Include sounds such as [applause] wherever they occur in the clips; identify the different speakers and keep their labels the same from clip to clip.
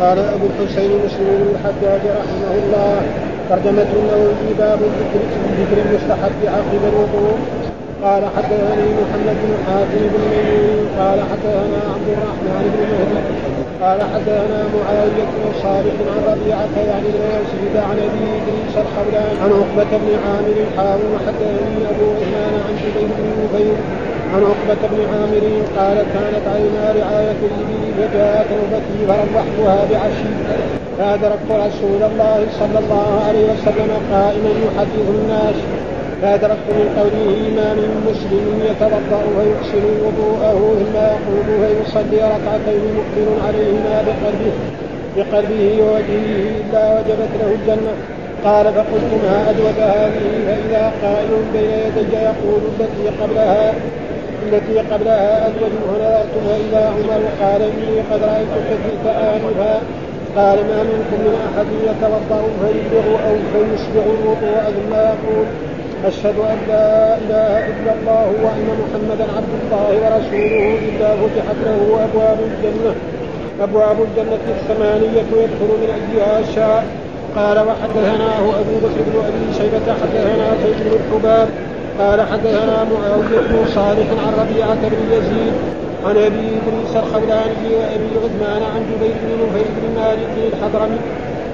Speaker 1: قال أبو الحسين مسلم بن الحجاج رحمه الله. ترجمة النووي باب ذكر ذكر المستحب عقب الوضوء. قال حدثني محمد بن حاتم بن ميمون قال حدثنا عبد الرحمن بن مهدي. قال حدثنا معاوية بن صالح عن ربيعة يعني بن يزيد عن ابي ادريس الخولان عن عقبة بن عامر حاول وحدثني أبو عثمان عن جبير بن نفير عن عقبة بن عامر قال كانت عينا رعاية الإبل فجاءت نوبتي فروحتها بعشي فأدركت رسول الله صلى الله عليه وسلم قائما يحدث الناس. فأدركت من قوله ما من مسلم يتوضأ فيحسن وضوءه ثم يقوم فيصلي ركعتين مقبل عليهما بقلبه بقلبه ووجهه إلا وجبت له الجنة. قال فقلت ما أجود هذه؟ فإذا قائل بين يدي يقول التي قبلها. التي قبلها أزوج ونظرت فإذا عمر قال إني قد رأيت كثيرك آنفا قال ما منكم من أحد يتوضأ فيسبغ أو فيسبغ الوضوء؟ ثم يقول أشهد أن لا إله إلا الله وأن محمدا عبد الله ورسوله. إلا فتحت له أبواب الجنة أبواب الجنة الثمانية يدخل من أيها شاء. قال وحدثناه أبو بكر بن أبي شيبة حدثنا سيد بن الحباب قال حدثنا معاوية بن صالح عن ربيعة بن يزيد عن أبي إدريس الخولاني وأبي عثمان عن جبير بن نفيل بن مالك الحضرمي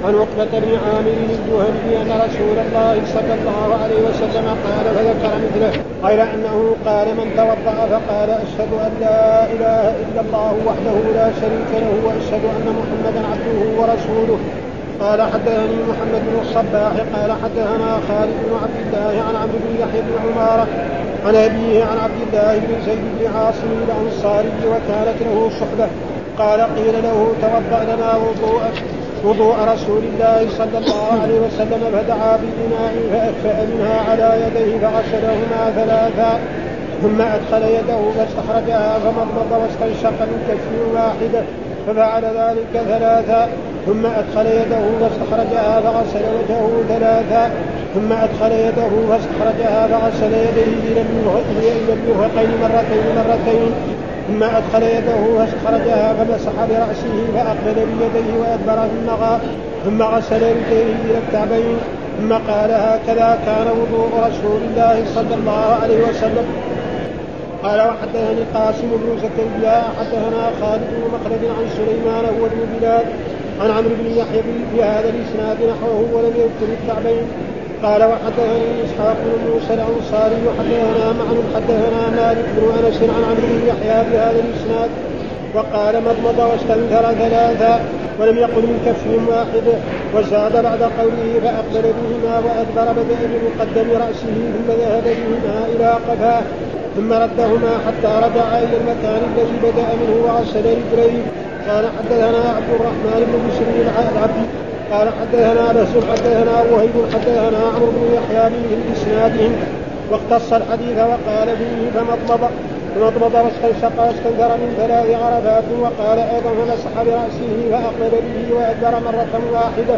Speaker 1: عن عقبة بن عامر الجهني أن رسول الله صلى الله عليه وسلم قال فذكر مثله غير أنه قال من توضأ فقال أشهد أن لا إله إلا الله وحده لا شريك له وأشهد أن محمدا عبده ورسوله. قال حدثني محمد بن الصباح قال حدثنا خالد بن عبد الله عن عبد بن يحيى بن عمارة عن أبيه عن عبد الله بن زيد بن عاصم الأنصاري وكانت له صحبة قال قيل له توضأ لنا وضوءك وضوء رسول الله صلى الله عليه وسلم فدعا بإناء فأكفأ منها على يديه فغسلهما ثلاثا ثم أدخل يده فاستخرجها فمضمض واستنشق من كف واحدة ففعل ذلك ثلاثا ثم أدخل يده فاستخرجها فغسل وجهه ثلاثا ثم أدخل يده فاستخرجها فغسل يديه إلى المرفقين مرتين مرتين ثم أدخل يده فاستخرجها فمسح برأسه فأقبل بيديه وأدبر النغى ثم غسل رجليه إلى الكعبين ثم قال هكذا كان وضوء رسول الله صلى الله عليه وسلم. قال وحدثني قاسم بن زكريا حدثنا خالد بن مخلد عن سليمان هو بن بلال عن عمرو بن يحيى في هذا الإسناد نحوه ولم يذكر الكعبين. قال وحدثني إسحاق بن موسى الأنصاري وحدثنا معن حدثنا مالك بن أنس عن عمرو بن يحيى في هذا الإسناد. وقال مضمض واستنثر ثلاثا ولم يقل من كف واحد وزاد بعد قوله فأقبل بهما وأدبر بدأ بمقدم رأسه ثم ذهب بهما إلى قفاه ثم ردهما حتى رجع إلى المكان الذي بدأ منه وغسل رجليه قال حدثنا عبد الرحمن بن بشر العبد قال حدثنا بس حدثنا وهيب حدثنا عمرو بن يحيى من اسنادهم واختص الحديث وقال فيه فمضمض فمضمض واستنشق واستنثر من ثلاث عرفات وقال أيضا فمسح براسه فأقبل به وأدبر مرة واحدة؟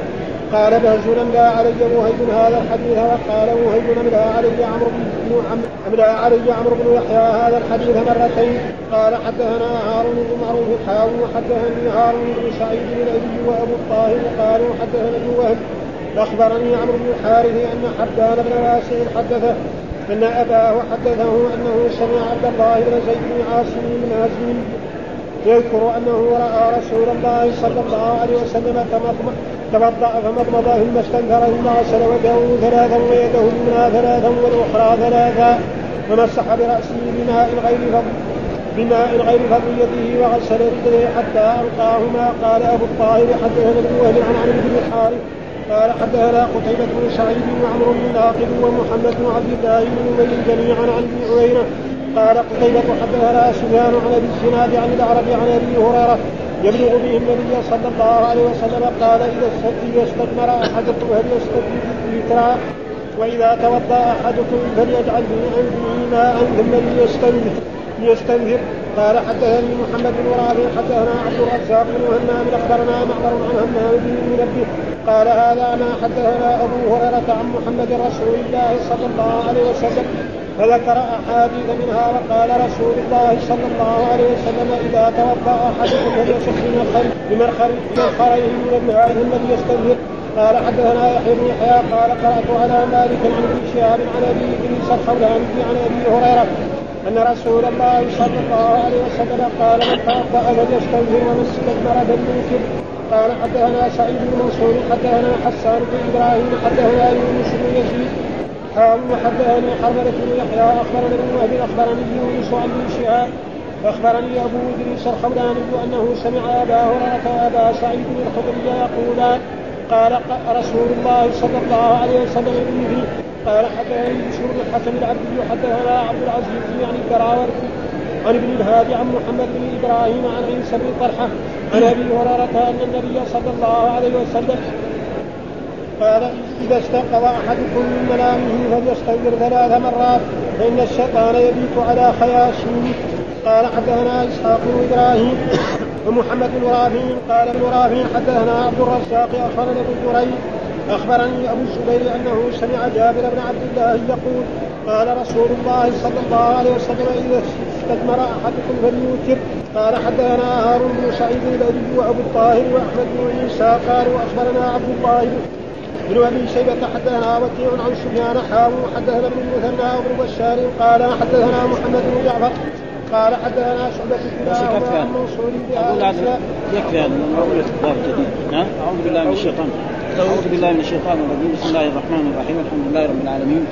Speaker 1: قال بهز لا علي وهيب هذا الحديث وقال وهيب املا علي عمرو بن املا علي عمرو بن يحيى هذا الحديث مرتين. قال حدثنا هارون بن معروف حاول وحدثني هارون بن سعيد بن الأبي وأبو الطاهر قالوا حدثنا ابن وهب أخبرني عمرو بن الحارث أن حبان بن واسع حدثه أن اباه حدثه أنه سمع عبد الله بن زيد بن عاصم بن هزم يذكر أنه رأى رسول الله صلى الله عليه وسلم توضا فمضمض ثم استنثر ثم غسل وجهه ثلاثا ويده اليمنى ثلاثا والأخرى ثلاثا فمسح برأسه بماء غير فضل بماء غير فضيته وغسل رجليه حتى ألقاهما. قال أبو الطاهر حدثنا ابن وهب عن عمرو بن الحارث قال حدثنا قتيبة بن سعيد وعمرو بن ناقد ومحمد بن عبد الله بن أبي جميعا عن ابن عيينة. قال قتيبة حدثنا سفيان عن أبي الزناد عن الأعرج عن أبي هريرة يبلغ به النبي صلى الله عليه وسلم قال إذا استثمر أحدكم هل يستثمر وإذا توضأ أحدكم فليجعل في انفه ماء ثم ليستنثر ليستنثر قال حدثني محمد بن رافع حدثنا عبد الرزاق بن همام أخبرنا معمر عن همام بن منبه قال هذا ما حدثنا أبو هريرة عن محمد رسول الله صلى الله عليه وسلم فذكر أحاديث منها وقال رسول الله صلى الله عليه وسلم إذا توضأ أحدكم فليشق بمرخرين من الماء الذي يستنهر. قال حدثنا يحيى بن يحيى قال قرأت على مالك عن ابن شهاب عن أبي إدريس الخولاني عن أبي هريرة أن رسول الله صلى الله عليه وسلم قال من توضأ فليستنزل ومن استكبر فليوتر قال حدثنا سعيد بن منصور حدثنا حسان بن إبراهيم حدثنا يونس بن يزيد. حاول وحدثني حرملة بن يحيى اخبرنا ابن وهب أخبرني يونس عن ابن شهاب أخبرني أبو إدريس الخولاني أنه سمع ابا هريره وابا سعيد الخدري يقولان قال رسول الله صلى الله عليه وسلم به قال حدثني بشر بن الحسن العبدي حدثنا عبد العزيز يعني الدراوردي عن ابن الهادي عن محمد بن إبراهيم عن عيسى بن طلحه عن أبي هريرة أن النبي صلى الله عليه وسلم قال إذا استيقظ أحدكم من منامه فليستغفر ثلاث مرات فإن الشيطان يبيت على خياشيمه قال حدثنا إسحاق بن إبراهيم ومحمد بن رافع. قال ابن رافع حدثنا عبد الرزاق أخبرنا ابن جريج أخبرني أبو الزبير أنه سمع جابر بن عبد الله يقول قال رسول الله صلى الله عليه وسلم إذا استثمر أحدكم فليوتر. قال حدثنا هارون بن سعيد البدري وأبو الطاهر وأحمد بن عيسى قالوا اخبرنا عبد الله بن أبي شيبة حدثنا وكيع عن سفيان حاو حدثنا ابن المثنى وابن بشار قال حدثنا محمد بن جعفر قال حدثنا شعبة كلاهما عن منصور بهذا
Speaker 2: يكفي هذا. باب جديد. أعوذ بالله من الشيطان. أعوذ بالله من الشيطان الرجيم. بسم الله الرحمن الرحيم. الحمد لله رب العالمين.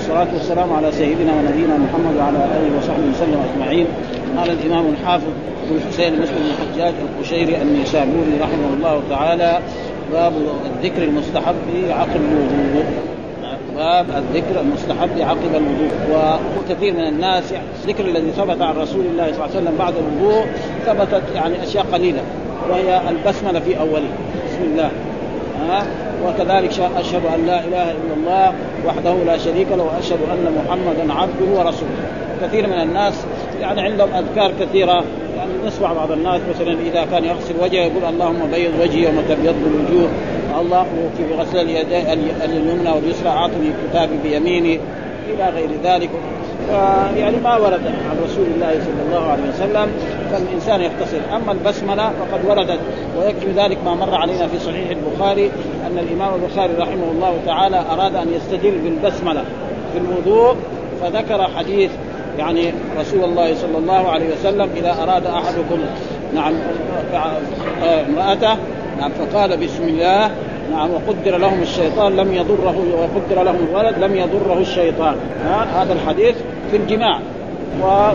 Speaker 2: والصلاة والسلام على سيدنا ونبينا محمد وعلى آله وصحبه وسلم أجمعين. قال الإمام الحافظ أبو الحسين مسلم بن الحجاج القشيري النيسابوري رحمه الله تعالى باب الذكر المستحب عقب الوضوء. باب الذكر المستحب عقب الوضوء. وكثير من الناس يعني الذكر الذي ثبت عن رسول الله صلى الله عليه وسلم بعد الوضوء ثبتت يعني أشياء قليلة وهي البسملة في أوله. بسم الله. وكذلك أشهد أن لا إله إلا الله وحده لا شريك له وأشهد أن محمدا عبده ورسوله. كثير من الناس يعني عندهم أذكار كثيرة يعني نسمع بعض الناس مثلا إذا كان يغسل وجهه يقول اللهم بيض وجهي يوم تبيض الوجوه الله في غسل اليمنى واليسرى أعطني كتابي بيميني إلى غير ذلك. يعني ما ورد عن رسول الله صلى الله عليه وسلم فالإنسان يختصر أما البسملة فقد وردت ويكفي ذلك ما مر علينا في صحيح البخاري أن الإمام البخاري رحمه الله تعالى أراد أن يستدل بالبسملة في الوضوء فذكر حديث يعني رسول الله صلى الله عليه وسلم إذا أراد أحدكم نعم امرأته نعم فقال بسم الله نعم وقدر لهم الشيطان لم يضره وقدر لهم الولد لم يضره الشيطان. هذا الحديث في الجماع.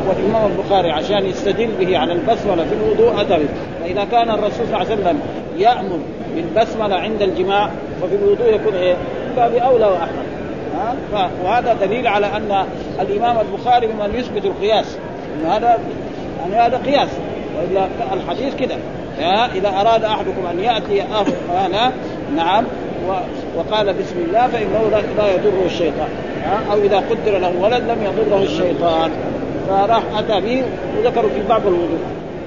Speaker 2: والإمام البخاري عشان يستدل به على البسملة في الوضوء أتى فإذا كان الرسول صلى الله عليه وسلم يأمر بالبسملة عند الجماع ففي الوضوء يكون إيه؟ باب أولى وأحمد. ها وهذا دليل على أن الإمام البخاري ممن يثبت القياس. انه هذا يعني هذا قياس. وإلا الحديث كده. إذا أراد أحدكم أن يأتي هذا نعم. وقال بسم الله فإنه لا يضره الشيطان. أو إذا قدر له ولد لم يضره الشيطان. فراح أتى به وذكروا في باب الوضوء.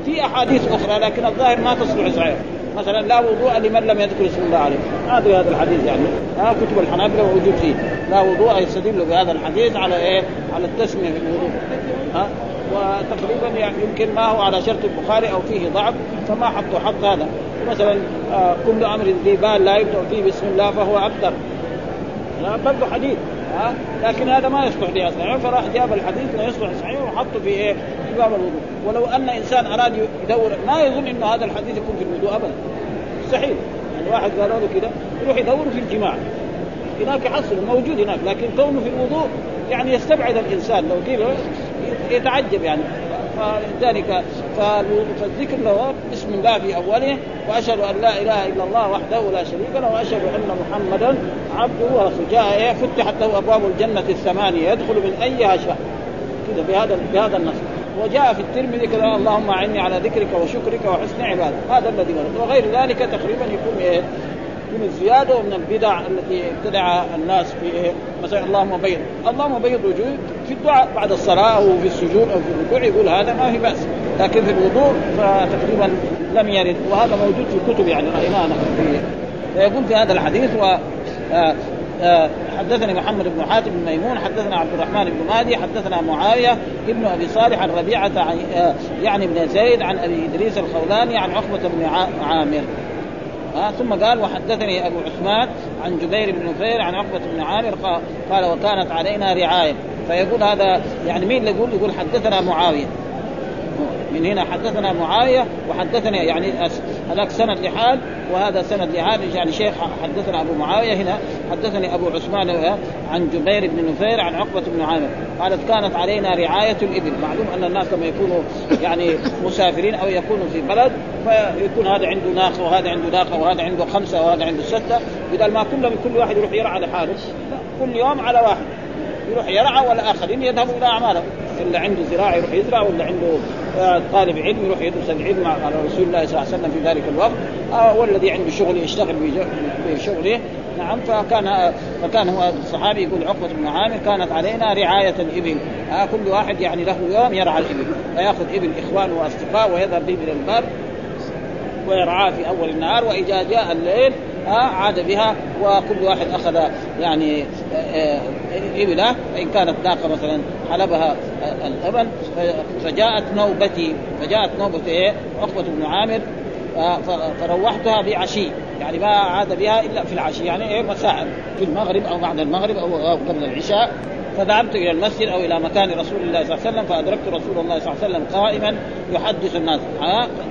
Speaker 2: في أحاديث أخرى لكن الظاهر ما تصلح صحيح. مثلا لا وضوء لمن لم يذكر اسم الله عليه. هذا هذا الحديث يعني. ها؟ كتب الحنابلة موجود فيه. لا وضوء يستدل بهذا الحديث على إيه؟ على التسمية في الوضوء. ها؟ وتقريبا يعني يمكن ما هو على شرط البخاري أو فيه ضعف فما حطوا حط هذا. مثلا آه كل أمر ذي بال لا يبدا فيه بسم الله فهو أبتر. برضه حديث ها؟ لكن هذا ما يصلح به أصلا. فراح جاب الحديث لا يصلح صحيح وحطه في إيه؟ في باب الوضوء. ولو أن إنسان أراد يدور ما يظن إنه هذا الحديث يكون في الوضوء ابدا. مستحيل يعني واحد قالوا له كده يروح يدور في الجماع. هناك يحصل موجود هناك لكن كونه في الوضوء يعني يستبعد الإنسان. لو كده يتعجب يعني. فلذلك فالذكر له الله في أوله وأشهد أن لا إله إلا الله وحده لا شريك له وأشهد أن محمدا عبده ورسوله. جاء إيه فتحت له أبواب الجنة الثمانية يدخل من أيها شاء كذا بهذا بهذا النص. وجاء في الترمذي كذا اللهم أعني على ذكرك وشكرك وحسن عبادتك. هذا الذي ورد. وغير ذلك تقريبا يكون إيه من الزيادة ومن البدع التي ابتدع الناس في إيه؟ مثلا اللهم بيض. اللهم بيض وجوه. في الدعاء بعد الصلاة أو في السجود أو في الركوع يقول هذا ما في بأس. لكن في الوضوء فتقريبا لم يرد. وهذا موجود في الكتب يعني. رايناه نحن فيقول في هذا الحديث و آه آه، حدثني محمد بن حاتم بن ميمون حدثنا عبد الرحمن بن مهدي حدثنا معاوية ابن أبي صالح عن ربيعة آه، يعني بن زيد عن أبي إدريس الخولاني عن عقبة بن عامر. ها ثم قال وحدثني أبو عثمان عن جبير بن نفير عن عقبة بن عامر قال وكانت علينا رعاية فيقول هذا يعني مين اللي يقول؟ يقول حدثنا معاوية من هنا حدثنا معاوية وحدثنا يعني هذاك سند لحال وهذا سند لحال يعني شيخ حدثنا أبو معاوية هنا حدثني أبو عثمان عن جبير بن نفير عن عقبة بن عامر قالت كانت علينا رعاية الإبل معلوم أن الناس لما يكونوا يعني مسافرين أو يكونوا في بلد فيكون هذا عنده ناقة وهذا عنده ناقة وهذا عنده خمسة وهذا عنده ستة بدل ما كلهم كل واحد يروح يرعى لحاله كل يوم على واحد يروح يرعى والآخرين يذهبوا إلى اعمالهم اللي عنده زراعه يروح يزرع واللي عنده آه، طالب علم يروح يدرس العلم على رسول الله صلى الله عليه وسلم في ذلك الوقت آه، والذي عنده شغل يشتغل في شغله نعم فكان فكان هو الصحابي يقول عقبة بن عامر كانت علينا رعاية الإبل. آه كل واحد يعني له يوم يرعى الإبل فيأخذ إبل إخوانه وأصدقاء ويذهب به إلى البر ويرعاه في أول النهار وإذا جاء الليل عاد بها وكل واحد أخذ يعني ابله فان كانت ناقه مثلا حلبها اللبن فجاءت نوبتي فجاءت نوبة إيه؟ عقبة بن عامر فروحتها بعشي يعني ما عاد بها إلا في العشي يعني إيه؟ مساء في المغرب أو بعد المغرب أو قبل العشاء. فذهبت إلى المسجد أو إلى مكان رسول الله صلى الله عليه وسلم فأدركت رسول الله صلى الله عليه وسلم قائما يحدث الناس.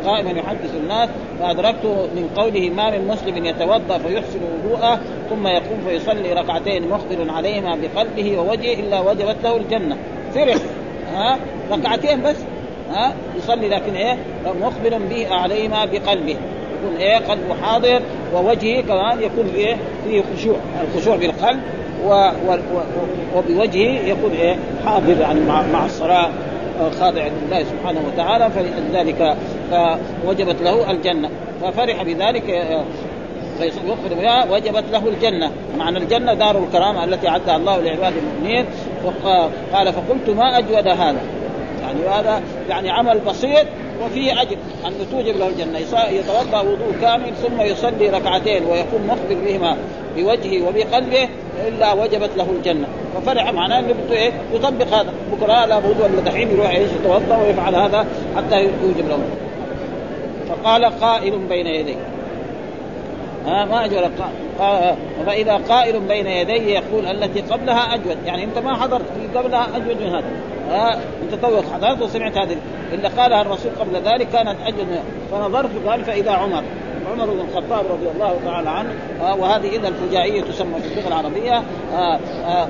Speaker 2: قائما يحدث الناس فأدركت من قوله ما من مسلم يتوضأ فيحسن وضوءه ثم يقوم فيصلي ركعتين مخبر عليهما بقلبه ووجهه إلا وجبت له الجنة. فرح. ها؟ ركعتين بس. ها؟ يصلي لكن إيه؟ مخبر به عليهما بقلبه. يكون إيه؟ قلبه حاضر ووجهه كمان يكون إيه؟ فيه خشوع. الخشوع بالقلب و و وبوجهه يكون إيه؟ حاضر يعني مع, مع الصلاة آه، خاضع لله سبحانه وتعالى فلذلك فوجبت له الجنة. ففرح بذلك آه، فيخبر وجبت له الجنة. معنى الجنة دار الكرامة التي أعدها الله لعباد المؤمنين. قال فقلت ما أجود هذا؟ يعني هذا يعني عمل بسيط وفيه أجر أن توجب له الجنة. يتوضأ وضوء كامل ثم يصلي ركعتين ويكون مخبر بهما بوجهه وبقلبه إلا وجبت له الجنة. ففرح معناه إنه بده إيه؟ يطبق هذا. بكرة لابد ولا دحين يروح إيش يتوضأ ويفعل هذا حتى يوجب له. فقال قائل بين يديه. ها ما اجود فإذا قائل بين يديه يقول التي قبلها أجود. يعني أنت ما حضرت في قبلها أجود من هذا. ها أنت توك حضرت وسمعت هذه. اللي قالها الرسول قبل ذلك كانت أجود. فنظرت قال فإذا عمر. عمر بن الخطاب رضي الله تعالى عنه. آه وهذه اذا الفجائية تسمى في اللغة العربية. آه آه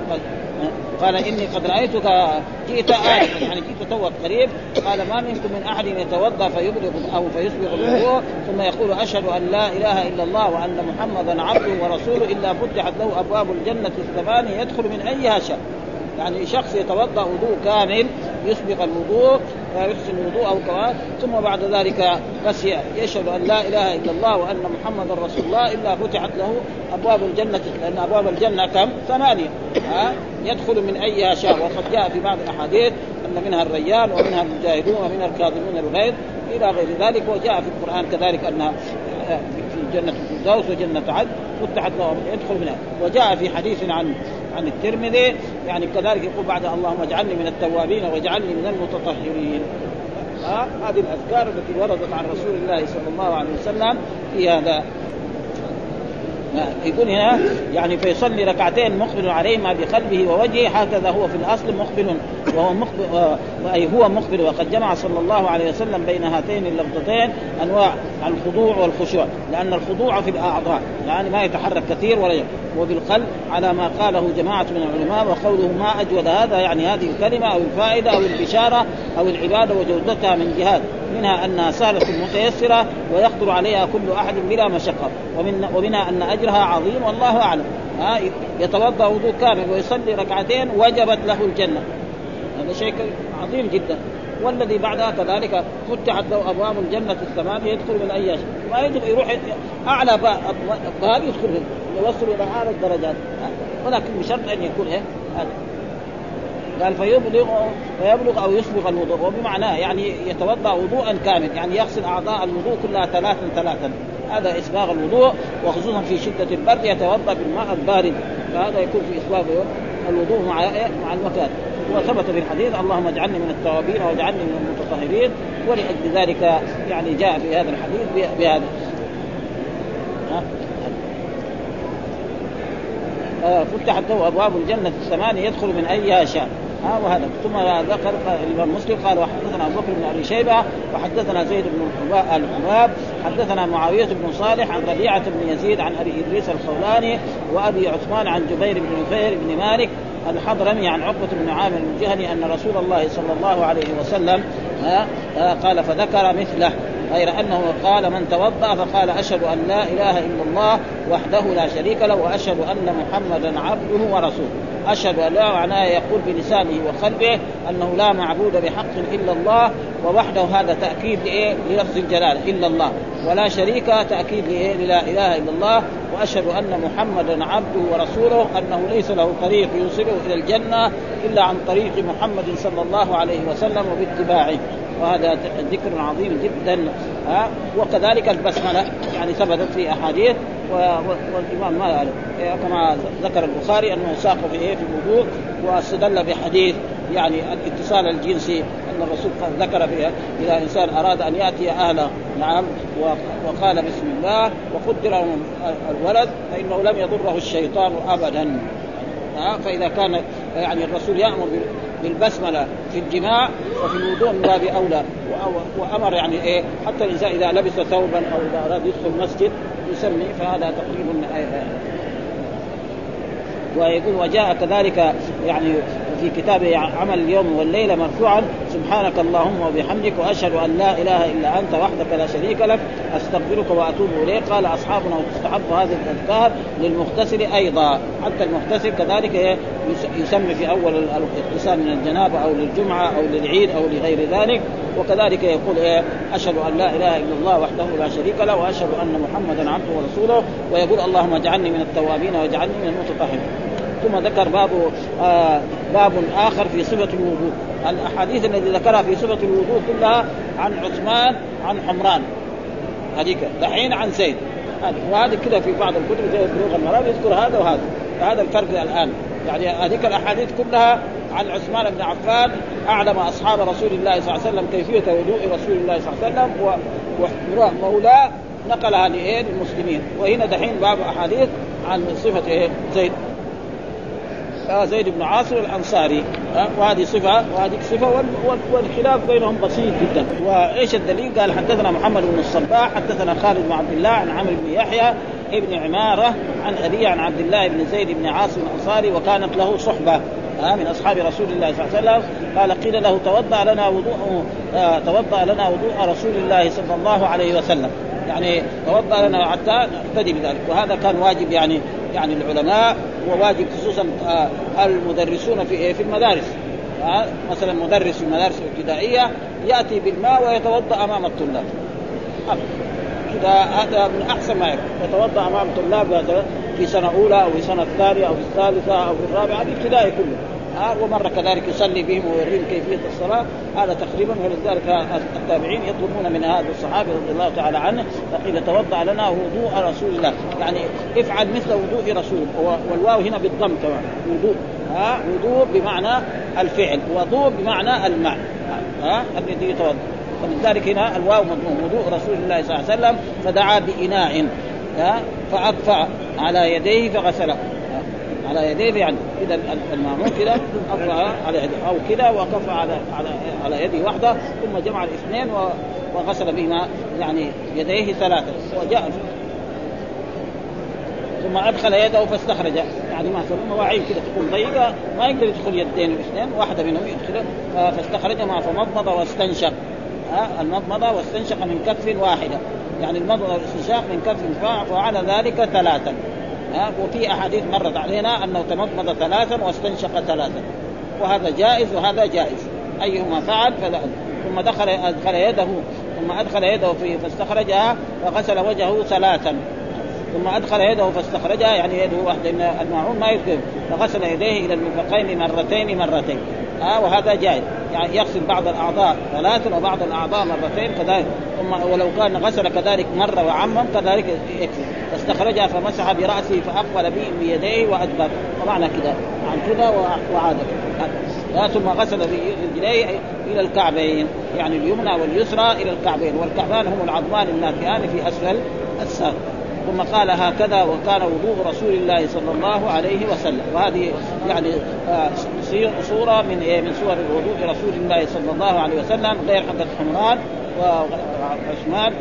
Speaker 2: قال إني قد رأيتك جئت آية يعني جئت توك قريب. قال ما منكم من أحد يتوضأ فيبلغ أو فيسبغ الوضوء؟ ثم يقول أشهد أن لا إله إلا الله وأن محمدا عبده ورسوله إلا فتحت له أبواب الجنة الثمانية يدخل من أيها شاء يعني شخص يتوضأ وضوء كامل يسبق الوضوء ويحسن الوضوء أو كمان ثم بعد ذلك بس يشهد أن لا إله إلا الله وأن محمدا رسول الله إلا فتحت له أبواب الجنة. لأن أبواب الجنة كم؟ ثمانية. ها؟ يدخل من اي شاء. وقد جاء في بعض الأحاديث أن منها الريان ومنها المجاهدون ومنها الكاظمون الغيظ إلى غير ذلك. وجاء في القرآن كذلك ان في جنة الفردوس وجنة عدن فتحت له يدخل منها. وجاء في حديث عن عن الترمذي يعني كذلك يقول بعد اللهم اجعلني من التوابين واجعلني من المتطهرين. ها هذه الأذكار التي وردت عن رسول الله صلى الله عليه وسلم في هذا. يقول هنا يعني فيصلي ركعتين مقبل عليهما بقلبه ووجهه هكذا هو في الأصل مقبل وهو مقبل أي هو مقبل. وقد جمع صلى الله عليه وسلم بين هاتين اللفظتين أنواع الخضوع والخشوع لأن الخضوع في الأعضاء يعني ما يتحرك كثير ولا وبالقلب على ما قاله جماعة من العلماء وقوله ما أجود هذا يعني هذه الكلمة أو الفائدة أو البشارة أو العبادة وجودتها من جهات منها أنها سهلة متيسرة ويقدر عليها كل أحد بلا مشقة ومن ومنها أن أجرها عظيم والله أعلم. ها يتوضأ وضوء كامل ويصلي ركعتين وجبت له الجنة. هذا شيء عظيم جدا. والذي بعدها كذلك فتحت له أبواب الجنة الثمانيه يدخل من أي شيء. ما يدخل يروح أعلى باب يدخل يوصل إلى أعلى الدرجات. ولكن بشرط أن يكون إيه؟ هذا. قال فيبلغ فيبلغ أو يسبغ الوضوء. وبمعناه يعني يتوضأ وضوءا كامل يعني يغسل أعضاء الوضوء كلها ثلاثا ثلاثا. هذا إسباغ الوضوء وخصوصا في شدة البرد يتوضأ بالماء البارد. فهذا يكون في اسباب الوضوء مع مع المكان. وثبت في الحديث اللهم اجعلني من التوابين واجعلني من المتطهرين ولأجل ذلك يعني جاء في هذا الحديث بهذا. آه، فتحت له أبواب الجنة الثمانيه يدخل من ايها شاء ها وهذا. ثم ذكر الإمام مسلم قال وحدثنا أبو بكر بن أبي شيبة وحدثنا زيد بن الحباب حدثنا معاوية بن صالح عن ربيعة بن يزيد عن أبي إدريس الخولاني وأبي عثمان عن جبير بن نفير بن مالك الحضرمي عن عقبة بن عامر الجهني أن رسول الله صلى الله عليه وسلم قال فذكر مثله غير أنه قال من توضأ فقال أشهد أن لا إله إلا الله وحده لا شريك له وأشهد أن محمدا عبده ورسوله. أشهد أن لا معناه يقول بلسانه وقلبه أنه لا معبود بحق إلا الله ووحده هذا تأكيد لإيه؟ للفظ الجلالة إلا الله ولا شريك تأكيد لإيه؟ لا إله إلا الله وأشهد أن محمدا عبده ورسوله أنه ليس له طريق يوصله إلى الجنة إلا عن طريق محمد صلى الله عليه وسلم وباتباعه وهذا ذكر عظيم جدا ها وكذلك البسملة يعني ثبتت في أحاديث والإمام ما كما ذكر البخاري أنه ساق في إيه في الوضوء واستدل بحديث يعني الاتصال الجنسي أن الرسول ذكر فيها إذا إنسان أراد أن يأتي أهله. نعم وقال بسم الله وقدر الولد فإنه لم يضره الشيطان ابدا. فإذا كان يعني الرسول يأمر بالبسملة في الجماع وفي الوضوء من باب أولى. وأمر يعني إيه حتى الإنسان إذا لبس ثوبا أو إذا اراد يدخل مسجد يسمي فهذا تقريبا ويقول وجاء كذلك يعني في كتاب عمل اليوم والليله مرفوعا سبحانك اللهم وبحمدك وأشهد أن لا إله إلا أنت وحدك لا شريك لك. أستغفرك وأتوب إليك. قال أصحابنا وتستحب هذه الأذكار للمغتسل أيضا. حتى المغتسل كذلك يسمي في أول الاغتسال من الجنابة أو للجمعة أو للعيد أو لغير ذلك. وكذلك يقول إيه أشهد أن لا إله إلا الله وحده لا شريك له وأشهد أن محمدا عبده ورسوله. ويقول اللهم اجعلني من التوابين واجعلني من المتطهرين. ثم ذكر باب آه باب آخر في صفة الوضوء. الأحاديث التي ذكرها في صفة الوضوء كلها عن عثمان عن حمران. هذيك دحين عن زيد. وهذه كذا في بعض الكتب زي بلوغ المرام يذكر هذا وهذا. فهذا الفرق الآن. يعني هذيك الأحاديث كلها عن عثمان بن عفان أعلم أصحاب رسول الله صلى الله عليه وسلم كيفية وضوء رسول الله صلى الله عليه وسلم ومولاه نقلها لإيه؟ للمسلمين. وهنا دحين باب أحاديث عن صفة إيه؟ زيد. زيد بن عاصم الأنصاري. وهذه صفة وهذه صفة والخلاف بينهم بسيط جدا. وإيش الدليل؟ قال حدثنا محمد بن الصباح حدثنا خالد بن عبد الله عن عمرو بن يحيى ابن عمارة عن ابي عن عبد الله بن زيد بن عاصم الأنصاري وكانت له صحبة من أصحاب رسول الله صلى الله عليه وسلم. قال قيل له توضأ لنا وضوء آه توضأ لنا وضوء رسول الله صلى الله عليه وسلم. يعني توضأ لنا حتى نقتدي بذلك. وهذا كان واجب يعني يعني العلماء وواجب خصوصا آه، المدرسون في في المدارس. آه، مثلا مدرس في المدارس الابتدائية يأتي بالماء ويتوضأ أمام الطلاب. كذا هذا من أحسن ما يكون. يتوضأ أمام الطلاب في سنة أولى أو في سنة الثانية أو في الثالثة أو في الرابعة الابتدائي كله. آه ومره كذلك يصلي بهم ويوريهم كيفية الصلاة. هذا تقريبا ولذلك التابعين يطلبون من هذا الصحابي رضي الله تعالى عنه فقيل توضأ لنا وضوء رسول الله. يعني افعل مثل وضوء رسول. والواو هنا بالضم كمان. وضوء. ها؟ وضوء بمعنى الفعل. وضوء بمعنى الماء ها؟ الذي يتوضأ. فلذلك هنا الواو مضموم وضوء رسول الله صلى الله عليه وسلم فدعا بإناء. فأقفع على يديه فغسله. على يديه يعني. إذا المامون كذا أقرأ على يديه أو كذا وكف على على على يده واحدة ثم جمع الاثنين وغسل بهما يعني يديه ثلاثة. وجاء ثم أدخل يده فاستخرج. يعني مثلا مواعين كذا تكون ضيقة ما يقدر يدخل يدين الاثنين واحدة منهم يدخل. فاستخرج ما فمضمض واستنشق. ها المضمضة واستنشق من كف واحدة. يعني المضمضة والاستنشاق من كف فعل ذلك ثلاثا وفي أحاديث مرت علينا أنه تمضمض ثلاثا واستنشق ثلاثا. وهذا جائز وهذا جائز. أيهما فعل فلا ثم دخل أدخل يده ثم أدخل يده في فاستخرجها فغسل وجهه ثلاثا. ثم أدخل يده فاستخرجها يعني يده واحدة الماعون ما يذكر فغسل يديه إلى المرفقين مرتين مرتين. ها وهذا جائز. يعني يغسل بعض الأعضاء ثلاثا وبعض الأعضاء مرتين كذلك ولو كان غسل كذلك مرة وعمم كذلك يكفي. فاستخرجها فمسح برأسه فأقبل بيديه وادبر ومعنى كذا. عن كذا وعاد ثم غسل رجليه إلى الكعبين يعني اليمنى واليسرى إلى الكعبين. والكعبان هم العظمان الناتئان في أسفل الساق. ثم قال هكذا وكان وضوء رسول الله صلى الله عليه وسلم. وهذه يعني آه، صورة من إيه؟ من صور وضوء رسول الله صلى الله عليه وسلم غير حقة حمران وعثمان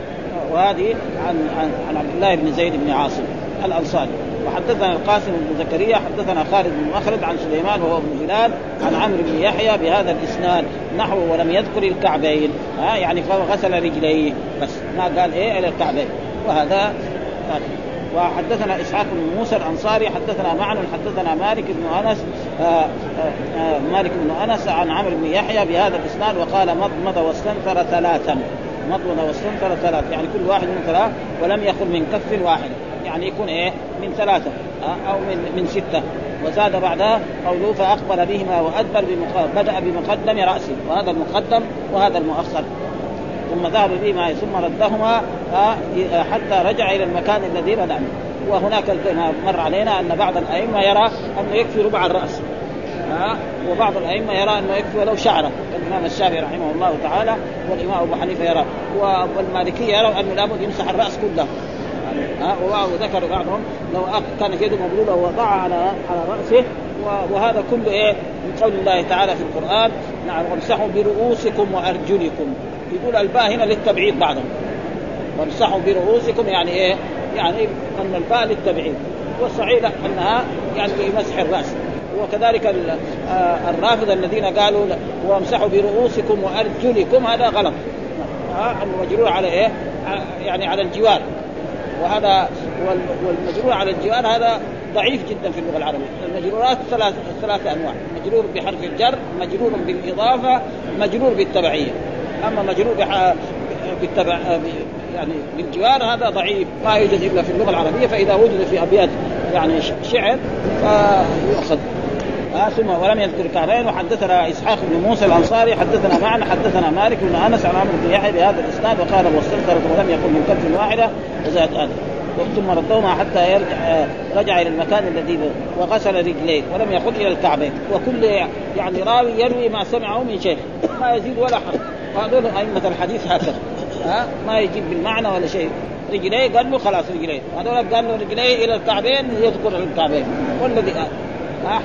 Speaker 2: وهذه عن عن عن عبد الله بن زيد بن عاصم الأنصاري. وحدثنا القاسم بن زكريا حدثنا خالد بن مخلد عن سليمان وهو ابن هلال عن عمرو بن يحيى بهذا الإسناد نحو ولم يذكر الكعبين. ها يعني غسل رجليه بس ما قال إيه إلى الكعبين. وهذا وحدثنا إسحاق بن موسى الأنصاري حدثنا معن حدثنا مالك بن أنس آه، آه، آه، مالك بن أنس عن عمرو بن يحيى بهذا الإسناد وقال مضمض واستنثر ثلاثا. مضمض واستنثر ثلاث يعني كل واحد من ثلاث ولم يخل من كف واحد. يعني يكون إيه؟ من ثلاثة أو من من ستة. وزاد بعدها قوله فأقبل بهما وأدبر بدأ بمقدم رأسه وهذا المقدم وهذا المؤخر. ثم ذهب بهما ثم ردهما حتى رجع إلى المكان الذي بدا وهناك مر علينا أن بعض الأئمة يرى أنه يكفي ربع الرأس. ها وبعض الأئمة يرى أنه يكفي ولو شعره. كالامام الشافعي رحمه الله تعالى والإمام أبو حنيفة يرى. والمالكية يروا أنه لابد يمسح الرأس كله. ها وذكر بعضهم لو كانت يده مبلولة ووضعها على على رأسه. وهذا كله إيه؟ من قول الله تعالى في القرآن نعم وامسحوا برؤوسكم وأرجلكم. يقول الباء هنا للتبعيد بعضهم. وامسحوا برؤوسكم يعني إيه؟ يعني أن الباء للتبعيد. والصحيح أنها يعني بمسح الرأس. وكذلك آه، الرافضه الذين قالوا وامسحوا برؤوسكم وأرجلكم هذا غلط. ها المجرور على إيه؟ يعني على الجوار. وهذا والمجرور على الجوار هذا ضعيف جدا في اللغة العربية، المجرورات ثلاث ثلاث أنواع، مجرور بحرف الجر، مجرور بالإضافة، مجرور بالتبعية. أما مجرور بالتبع يعني بالجوار هذا ضعيف ما يوجد إلا في اللغة العربية فإذا وجد في أبيات يعني شعر فيؤخذ. آه ثم ولم يذكر الكعبين وحدثنا إسحاق بن موسى الأنصاري حدثنا معنا حدثنا مالك بن أنس عن عمرو بن يحيى بهذا الإسناد وقال واستنكرت ولم يكن من كف واحدة وزاد هذا ثم ردهما حتى يرجع آه، رجع إلى المكان الذي وغسل رجليه ولم يخل إلى الكعبين. وكل يعني راوي يروي ما سمعه من شيخ ما يزيد ولا حرف وهذول أئمة الحديث هكذا ها؟ ما يجيب بالمعنى ولا شيء. رجليه قال له خلاص رجليه. هذول قال له رجليه إلى الكعبين يذكر الكعبين. والذي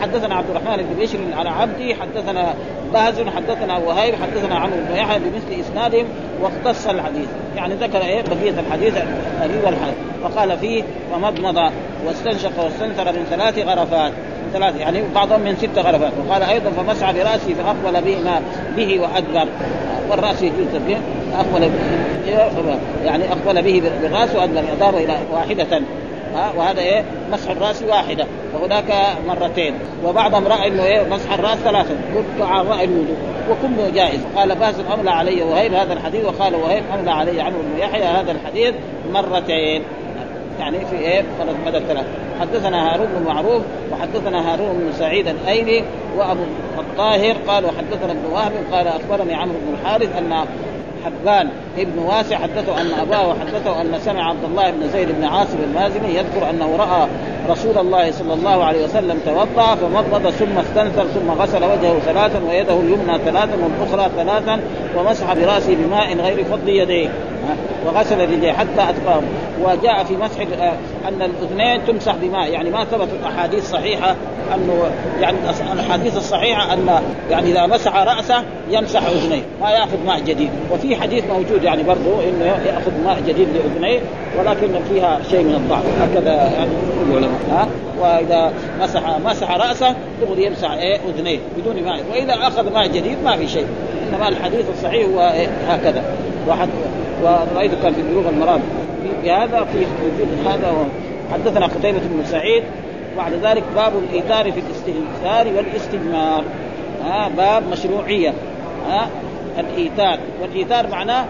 Speaker 2: حدثنا عبد الرحمن بن بشر على عبدي حدثنا باز حدثنا وهيب حدثنا عمرو بن يحيى بمثل إسنادهم واختص الحديث. يعني ذكر إيه؟ بقية الحديث هو الحديث. وقال فيه ومضمض واستنشق واستنثر من ثلاث غرفات. ثلاث يعني بعضهم من ست غرفات. وقال أيضا فمسح براسه فأقبل به ما به وأدبر. والراس يجوز به اقبل يعني أقبل به بالراس وادبر اضاف إلى واحدة ها وهذا إيه؟ مسح الرأس واحدة وهناك مرتين وبعضهم راى إنه إيه؟ مسح الرأس ثلاثة على راي الوضوء وكله جائز. قال باز املى علي وهيب هذا الحديث وقال وهيب املى علي عمرو بن يحيى هذا الحديث مرتين. يعني في إيه؟ مدى الثلاث حدثنا هارون بن معروف وحدثنا هارون بن سعيد الأيلي وأبو الطاهر قال وحدثنا ابن وهب قال أخبرني عمرو بن الحارث أن حبان ابن واسع حدثه أن أباه حدثه أن سمع عبد الله بن زيد بن عاصم المازني يذكر أنه رأى رسول الله صلى الله عليه وسلم توضأ فمضمض ثم استنثر ثم غسل وجهه ثلاثا ويده اليمنى ثلاثا والأخرى ثلاثا ومسح براسه بماء غير فضل يديه. وغسل رجليه حتى أتقاه. وجاء في مسح آه، أن الاذنين تمسح بماء. يعني ما ثبتت أحاديث صحيحة أنه يعني الأحاديث الصحيحة أن يعني إذا مسح رأسه يمسح أذنيه. ما يأخذ ماء جديد. وفي حديث موجود يعني برضه إنه يأخذ ماء جديد لأذنيه ولكن فيها شيء من الضعف. هكذا يعني. العلماء ها؟ وإذا مسح مسح رأسه دغري يمسح إيه أذنيه بدون ماء وإذا أخذ ماء جديد ما في شيء. إنما الحديث الصحيح هو إيه هكذا. وحد ورأيته كان في بلوغ المرام. في هذا في هذا حدثنا قتيبة بن سعيد. بعد ذلك باب الإيثار في الاستئثار والاستجمار. ها باب مشروعية. ها الإيثار. والإيثار معناه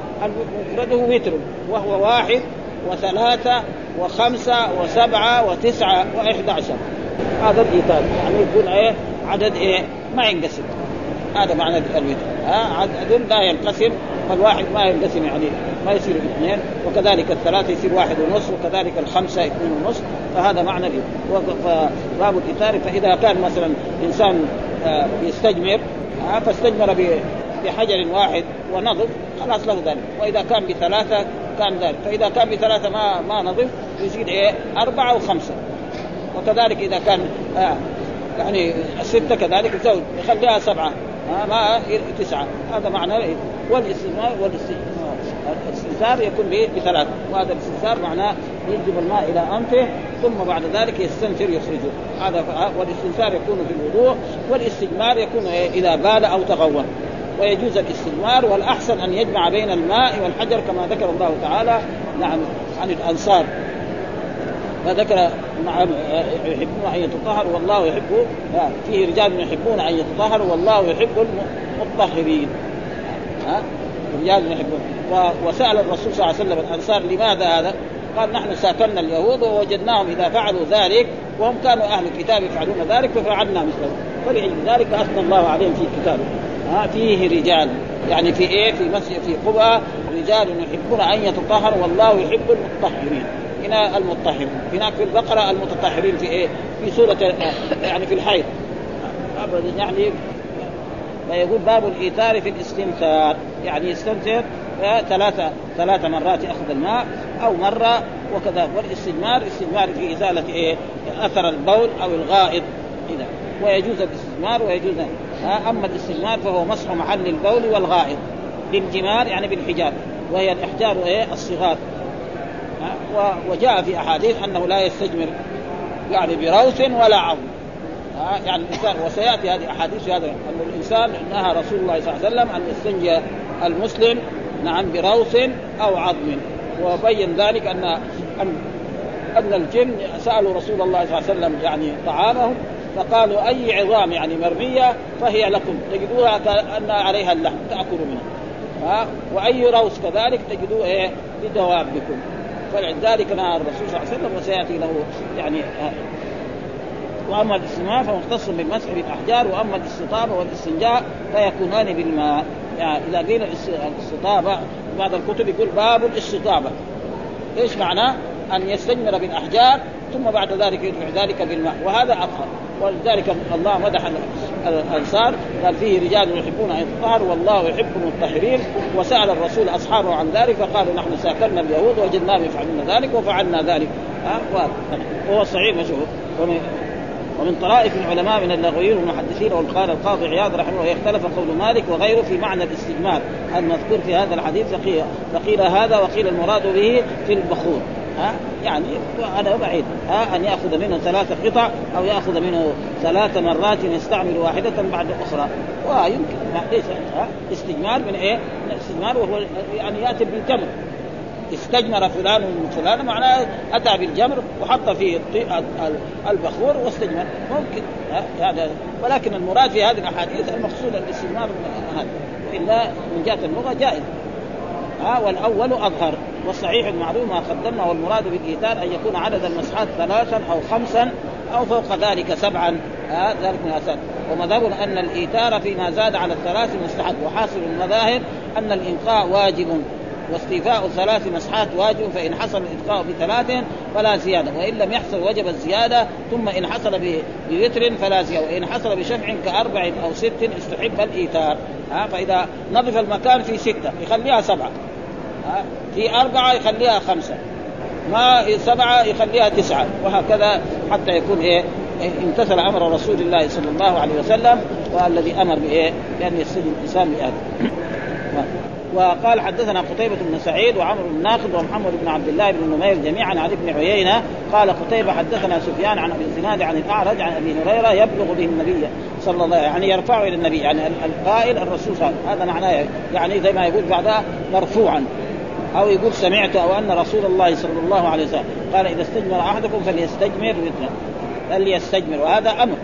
Speaker 2: مفرده وتر وهو واحد وثلاثة وخمسة وسبعة وتسعة وإحدى عشر هذا الإيثار يعني يكون إيه عدد إيه؟ ما ينقسم. هذا معنى الوتر ها؟ عدد لا ينقسم. فالواحد ما ينقسم يعني ما يصير اثنين. وكذلك الثلاثة يصير واحد ونصف وكذلك الخمسة اثنين ونصف فهذا معنى فباب الإثار فإذا كان مثلا إنسان آه، يستجمر فاستجمر بحجر واحد ونظف خلاص له ذلك. وإذا كان بثلاثة كان ذلك. فإذا كان بثلاثة ما ما نظف يزيد إيه؟ أربعة وخمسة. وكذلك إذا كان آه يعني الستة كذلك الزوج يخليها سبعة. آه ما تسعة. هذا معنى والاستثمار والاستنثار يكون بثلاث وهذا الاستنثار معناه يجذب الماء إلى أنفه ثم بعد ذلك يستنثر يخرجه. هذا والاستنثار يكون في الوضوء والاستجمار يكون إذا بال أو تغوط ويجوز الاستجمار والأحسن أن يجمع بين الماء والحجر كما ذكر الله تعالى نعم عن الأنصار. فذكر نعم يحبون أن يتطهروا والله يحب فيه رجال يحبون أن يتطهروا والله يحب المطهرين. ها؟ رجال يحبون. وسأل الرسول صلى الله عليه وسلم الأنصار لماذا هذا؟ قال نحن سافرنا اليهود ووجدناهم إذا فعلوا ذلك وهم كانوا أهل الكتاب يفعلون ذلك ففعلنا مثلهم فلأجل ذلك أثنى الله عليهم في كتابه. ها فيه رجال. يعني في إيه؟ في مسجد في قبى رجال يحبون أن يتطهروا والله يحب المطهرين هنا المطهرين هناك في البقرة المتطهرين في إيه؟ في سورة يعني في الحيض. يعني فيقول باب الإيثار في الاستنثار. يعني يستنثر ثلاثة ثلاث مرات يأخذ الماء أو مرة وكذا. والاستجمار استجمار في إزالة إيه؟ أثر البول أو الغائط. إذا. ويجوز الاستجمار ويجوز أما الاستجمار فهو مسح محل البول والغائط بالجمار يعني بالحجاب وهي الإحجار إيه؟ الصغار. وجاء في أحاديث أنه لا يستجمر يعني بروث ولا عظم. يعني الإنسان وسيأتي هذه أحاديث هذا أن الإنسان نهى رسول الله صلى الله عليه وسلم أن يستنجي المسلم نعم بروث أو عظم. وبين ذلك أن أن أن الجن سألوا رسول الله صلى الله عليه وسلم يعني طعامهم فقالوا أي عظام يعني مرمية فهي لكم تجدوها كأن عليها اللحم تأكلوا منها. ها؟ وأي روث كذلك تجدوه إيه؟ لدوابكم فلذلك نهى الرسول صلى الله عليه وسلم وسيأتي له يعني وأما الاستماع فمختص بالمسح بالاحجار وأما الاستطابة والاستنجاء فيكونان بالماء. يعني إذا قيل الاستطابة بعض الكتب يقول باب الاستطابة. إيش معناه؟ أن يستجمر بالأحجار ثم بعد ذلك يدفع ذلك بالماء. وهذا اظهر ولذلك الله مدح الأنصار قال فيه رجال يحبون أن والله يحب المطهرين وسأل الرسول أصحابه عن ذلك فقالوا نحن سافرنا اليهود وجدناهم يفعلون ذلك وفعلنا ذلك. وهو صحيح مشهور ومن طرائف العلماء من اللغويين والمحدثين وقال القاضي عياض رحمه الله اختلف قول مالك وغيره في معنى الاستجمار المذكور في هذا الحديث فقيل, فقيل هذا وقيل المراد به في البخور. ها؟ يعني هذا بعيد ها؟ أن يأخذ منه ثلاث قطع أو يأخذ منه ثلاث مرات يستعمل واحدة بعد أخرى. ويمكن. ليس استجمار من إيه؟ من الاستجمار وهو يعني يأتي بالجمر. استجمر فلان من فلان معناه أتى بالجمر وحط فيه البخور واستجمر. ممكن. هذا. ولكن المراد في هذه الأحاديث المقصود الاستجمار هذا. وإلا من جهة اللغة جائز. ها والأول أظهر. والصحيح المعلوم ما قدمنا والمراد بالإيثار أن يكون عدد المسحات ثلاثا أو خمسا أو فوق ذلك سبعا. آه ذلك من الاساس ومذهب أن الإيثار فيما زاد على الثلاث مستحب. وحاصل المذاهب أن الانقاء واجب. واستيفاء ثلاث مسحات واجب فإن حصل الاتقاء بثلاث فلا زيادة. وإن لم يحصل وجب الزيادة ثم إن حصل بوتر فلا زيادة. وإن حصل بشفع كأربع أو ست استحب الإيثار. ها فإذا نظف المكان في ستة يخليها سبعة. ها في أربعة يخليها خمسة. ما سبعة يخليها تسعة. وهكذا حتى يكون إيه؟ امتثل أمر رسول الله صلى الله عليه وسلم والذي أمر بإيه؟ بأن يستجيب الإنسان بهذا. وقال حدثنا قتيبة بن سعيد وعمر بن ناقد ومحمد بن عبد الله بن نمير جميعا عن ابن عيينة. قال قتيبة حدثنا سفيان عن أبي الزناد عن الأعرج عن أبي هريرة يبلغ به النبي صلى الله عليه يعني يرفعه إلى النبي يعني القائل الرسول صلى الله عليه وسلم. هذا معناه يعني زي ما يقول بعدها مرفوعا. أو يقول سمعت أو أن رسول الله صلى الله عليه وسلم قال إذا استجمر أحدكم فليستجمر مثله. فليستجمر. وهذا أمر.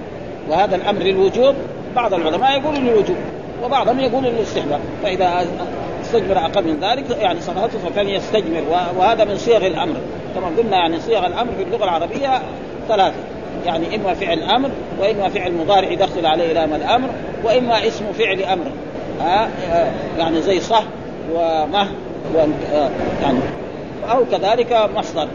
Speaker 2: وهذا الأمر للوجوب. بعض العلماء يقولوا للوجوب. وبعضهم يقول للاستحباب فإذا استجمر أقل من ذلك يعني صلاته فليستجمر. وهذا من صيغ الأمر. كما قلنا يعني صيغ الأمر في اللغة العربية ثلاثة. يعني إما فعل أمر وإما فعل مضارع يدخل عليه لام الأمر وإما اسم فعل أمر. ها؟ يعني زي صه ومه يعني أو كذلك مصدر.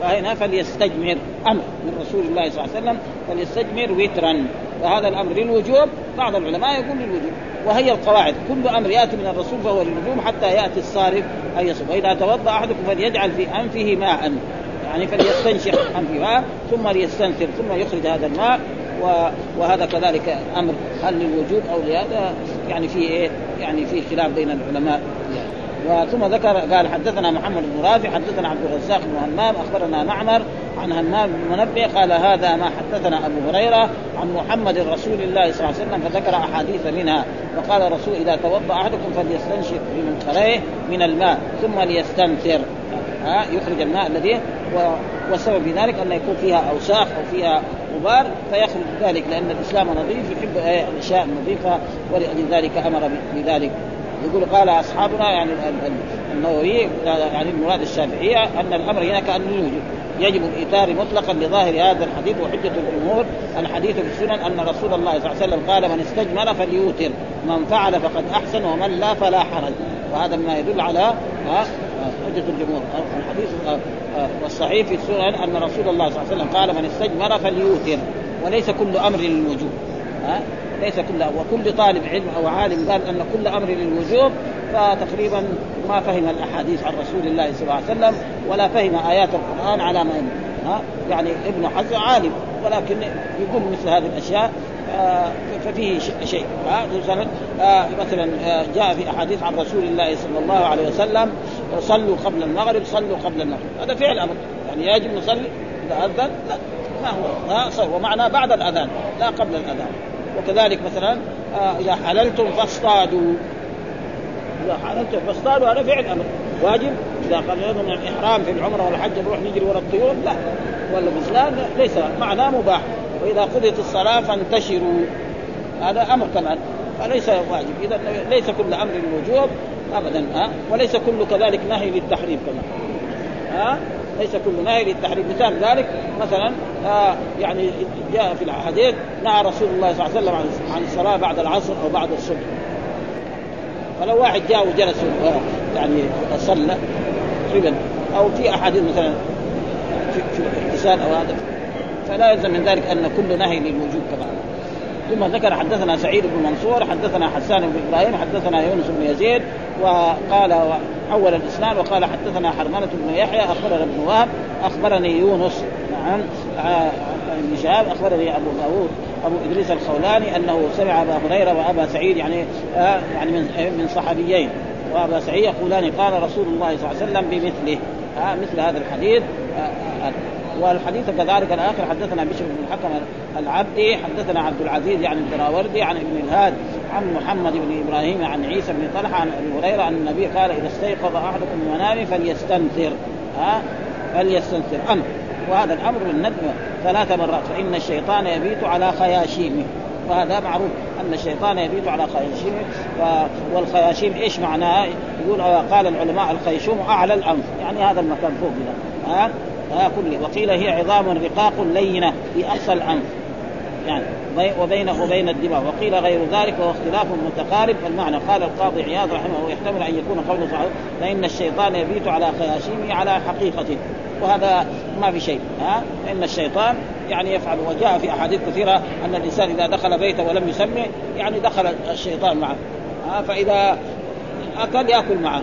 Speaker 2: فهنا فليستجمر أمر من رسول الله صلى الله عليه وسلم فليستجمر وترا. فهذا الأمر للوجوب. بعض العلماء يقول للوجوب وهي القواعد. كل أمر يأتي من الرسول فهو للوجوب حتى يأتي الصارف أن يصب واذا توضأ أحدكم فليجعل في أنفه ماء. يعني فليستنشق أنفه ماء ثم ليستنثر ثم يخرج هذا الماء. وهذا كذلك أمر هل للوجوب أو لهذا؟ يعني في إيه؟ يعني في خلاف بين العلماء. ثم ذكر قال حدثنا محمد بن رافع حدثنا عبد الرزاق بن همام أخبرنا معمر عن همام بن منبه قال هذا ما حدثنا أبو هريرة عن محمد رسول الله صلى الله عليه وسلم فذكر أحاديث منها. وقال الرسول إذا توضأ أحدكم فليستنشق بمنخريه من الماء ثم ليستنثر. ها يخرج الماء الذي والسبب في ذلك أن يكون فيها أوساخ أو فيها غبار فيخرج ذلك لأن الإسلام نظيف يحب الأشياء النظيفة ولذلك أمر بذلك. يقول قال أصحابنا يعني النووي يعني المراد الشافعية أن الأمر هنا كانه يوجد يجب الإيثار مطلقا لظاهر هذا الحديث وحجة الجمهور الحديث في السنن أن رسول الله صلى الله عليه وسلم قال من استجمل فليوتر من فعل فقد أحسن ومن لا فلا حرج. وهذا ما يدل على حجة الجمهور. الحديث والصحيح في السنن أن رسول الله صلى الله عليه وسلم قال من استجمل فليوتر. وليس كل أمر للوجوب ليس كل وكل طالب علم أو عالم قال أن كل أمر للوجوب فتقريبا ما فهم الأحاديث عن رسول الله صلى الله عليه وسلم ولا فهم آيات القرآن على ما ها؟ يعني ابن حزم عالم ولكن يقول مثل هذه الأشياء ففيه شيء. مثلا مثلا جاء في أحاديث عن رسول الله صلى الله عليه وسلم صلوا قبل المغرب صلوا قبل المغرب. هذا فعل أمر. يعني يجب نصلي إذا أذن لا ما هو ها؟ ومعناه بعد الأذان لا قبل الأذان. وكذلك مثلا آه إذا حللتم فاصطادوا. إذا حللتم فاصطادوا هذا فعل أمر واجب. إذا قررنا من الاحرام في العمرة والحج نروح نجري وراء الطيور لا. ولا الاسلام ليس. معناه مباح. وإذا قضيت الصلاة فانتشروا. هذا أمر كمان. فليس واجب. إذا ليس كل أمر الوجوب ابدا ها. وليس كل كذلك نهي للتحريم كمان ها؟ ليس كل نهي للتحريم. مثال ذلك مثلا آه يعني جاء في الحديث نهى رسول الله صلى الله عليه وسلم عن الصلاة بعد العصر أو بعد الصبح. فلو واحد جاء وجلس يعني صلى تقريبا أو في أحاديث مثلا في, الاغتسال أو هذا فلا يلزم من ذلك أن كل نهي للوجوب كمان ثم ذكر حدثنا سعيد بن منصور حدثنا حسان بن إبراهيم حدثنا يونس بن يزيد وقال حول الإسناد وقال حدثنا حرمانة بن يحيى أخبرنا ابن وهب أخبرني يونس نعم ابن شهاب أخبرني أبو داوود أبو إدريس الخولاني أنه سمع أبا هريرة وأبا سعيد يعني آه يعني من من صحابيين وأبا سعيد يقولان قال رسول الله صلى الله عليه وسلم بمثله آه مثل هذا الحديث آه آه والحديث كذلك الآخر حدثنا بشر بن الحكم العبدي حدثنا عبد العزيز يعني الدراوردي عن ابن الهاد عن محمد بن إبراهيم عن عيسى بن طلحة عن أبي هريرة أن النبي قال إذا استيقظ أحدكم من منامه فليستنثر. ها؟ فليستنثر. أمر وهذا الأمر بالندم ثلاث مرات. فإن الشيطان يبيت على خياشيمه. وهذا معروف. أن الشيطان يبيت على خياشيمه. والخياشيم إيش معناه؟ يقول قال العلماء الخيشوم أعلى الأنف. يعني هذا المكان فوق ها؟ ها كله وقيل هي عظام رقاق لينة في أقصى الانف يعني وبينه وبين الدماغ وقيل غير ذلك وهو اختلاف متقارب. فالمعنى قال القاضي عياض رحمه الله يحتمل أن يكون قوله صحيح فإن الشيطان يبيت على خياشيمه على حقيقته وهذا ما في شيء ها؟ ان الشيطان يعني يفعل. وجاء في أحاديث كثيرة أن الإنسان إذا دخل بيته ولم يسمي يعني دخل الشيطان معه ها؟ فإذا أكل يأكل معه.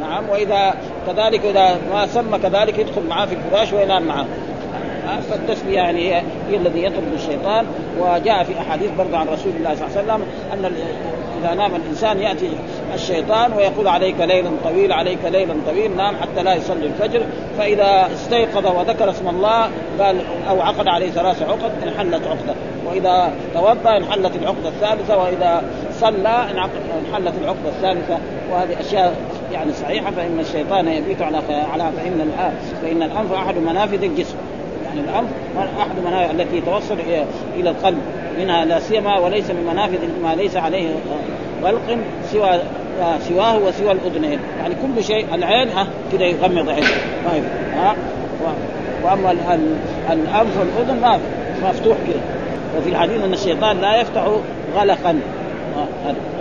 Speaker 2: نعم. وإذا كذلك إذا ما سمى كذلك يدخل معاه في الفراش وينام معه. فالتسمية يعني هي, الذي يطرد الشيطان. وجاء في أحاديث برضه عن رسول الله صلى الله عليه وسلم أن إذا نام الإنسان يأتي الشيطان ويقول عليك ليلا طويل عليك ليلا طويل نام حتى لا يصلي الفجر. فإذا استيقظ وذكر اسم الله قال أو عقد عليه ثلاث عقد انحلت عقدة. وإذا توضأ انحلت العقدة الثالثة. وإذا صلى انحلت العقدة الثالثة. وهذه أشياء يعني صحيحة فإن الشيطان يبيت على على فإن فإن الأنف أحد منافذ الجسم. يعني الأنف أحد المنافذ التي توصل إلى القلب منها لا سيما وليس من منافذ ما ليس عليه غلق سوى سواه وسوى الاذنين يعني كل شيء العين ها كذا يغمض عينه. طيب ها وأما الأنف والأذن ما مفتوح كذا وفي الحديث إن الشيطان لا يفتح غلقا.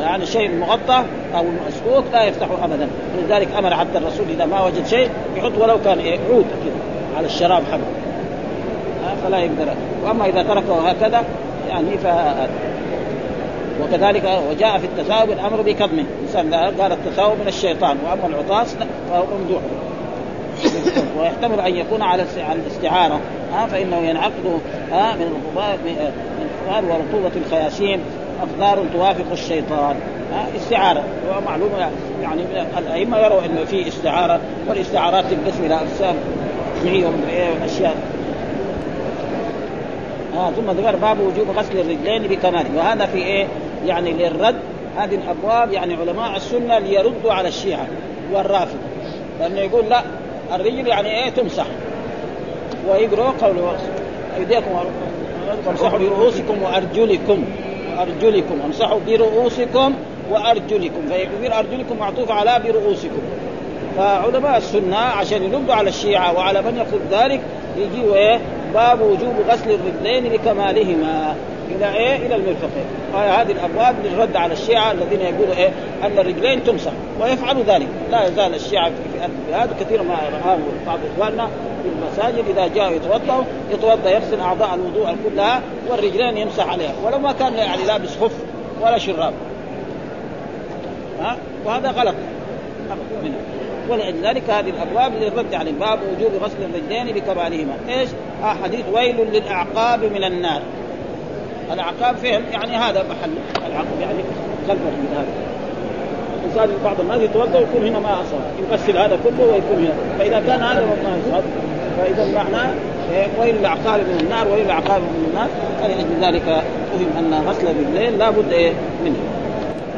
Speaker 2: يعني الشيء المغطى أو المسكوك لا يفتحه ابدا. ولذلك أمر حتى الرسول إذا ما وجد شيء يحط ولو كان إيه عود كده على الشراب حقه فلا يقدر. وأما إذا تركه هكذا يعني ف وكذلك وجاء في التثاؤب الأمر بكظمه. الانسان قال التثاؤب من الشيطان وأما العطاس فهو ممدوح. [coughs] ويحتمل أن يكون على الاستعارة. ها فإنه ينعقد ها من الغبار من الغبار ورطوبة الخياشيم. أقدار توافق الشيطان. استعارة. ومعلوم يعني الأئمة يروا إنه في استعارة والاستعارات تنقسم إلى أقسام علميه واشياء آه ثم ذكر باب وجوب غسل الرجلين بكمال وهذا في إيه؟ يعني للرد. هذه الأبواب يعني علماء السنة ليردوا على الشيعة والرافضه لأنه يقول لا الرجل يعني إيه؟ تمسح. ويقرأ قوله أيديكم وامسحوا برؤوسكم وأرجلكم. وارجلكم أمسحوا برؤوسكم وأرجلكم. فيكون أرجلكم معطوف على برؤوسكم. فعلماء السنة عشان يردوا على الشيعة وعلى من يقول ذلك إيه باب وجوب غسل الرجلين لكمالهما. إلى إيه؟ إلى المرفقين، هذه الأبواب للرد على الشيعة الذين يقولوا إيه؟ أن الرجلين تمسح ويفعلوا ذلك، لا يزال الشيعة في البلاد كثير ما رآه بعض إخواننا في المساجد إذا جاءوا يتوضا يتوضأ يغسل أعضاء الوضوء كلها والرجلين يمسح عليها، ولو ما كان يعني لابس خف ولا شراب. ها؟ وهذا غلط منه. ولذلك هذه الأبواب للرد يعني باب وجوب غسل الرجلين بكمالهما، إيش؟ آه حديث ويل للأعقاب من النار. الاعقاب فهم يعني هذا محل العقب يعني خلف من هذا. الإنسان بعض الناس يتوضا ويكون هنا ما أصاب، يغسل هذا كله ويكون هنا، فإذا كان هذا ما يصاب فإذا معناه ويل الاعقاب من النار ويل الاعقاب من النار فلأجل ذلك فهم أن غسل الرجلين لابد إيه منه.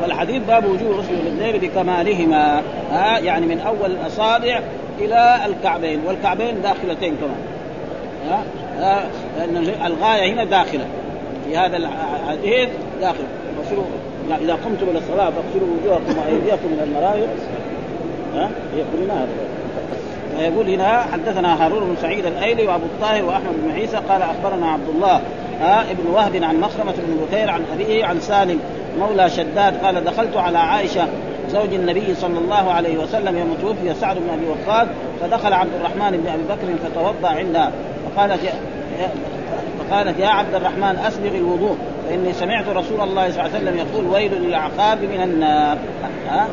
Speaker 2: والحديث باب وجوب غسل الرجلين بكمالهما ها يعني من أول الأصابع إلى الكعبين والكعبين داخلتين كمان ها لأن الغاية هنا داخلة في هذا الحديث داخل. فاغسلوا إذا قمتم إلى الصلاة فاغسلوا وجوهكم وأيديكم من المرافق ها؟ يقول هذا. فيقول هنا حدثنا هارون بن سعيد الأيلي وأبو الطاهر وأحمد بن عيسى قال أخبرنا عبد الله ها ابن وهب عن مخرمة بن بكير عن أبيه عن سالم مولى شداد قال دخلت على عائشة زوج النبي صلى الله عليه وسلم يوم توفي سعد بن أبي وقاص فدخل عبد الرحمن بن أبي بكر فتوضأ عندها. فقالت يا فقالت يا عبد الرحمن أسبغ الوضوء فإني سمعت رسول الله صلى الله عليه وسلم يقول ويل للعقاب من النار. ها؟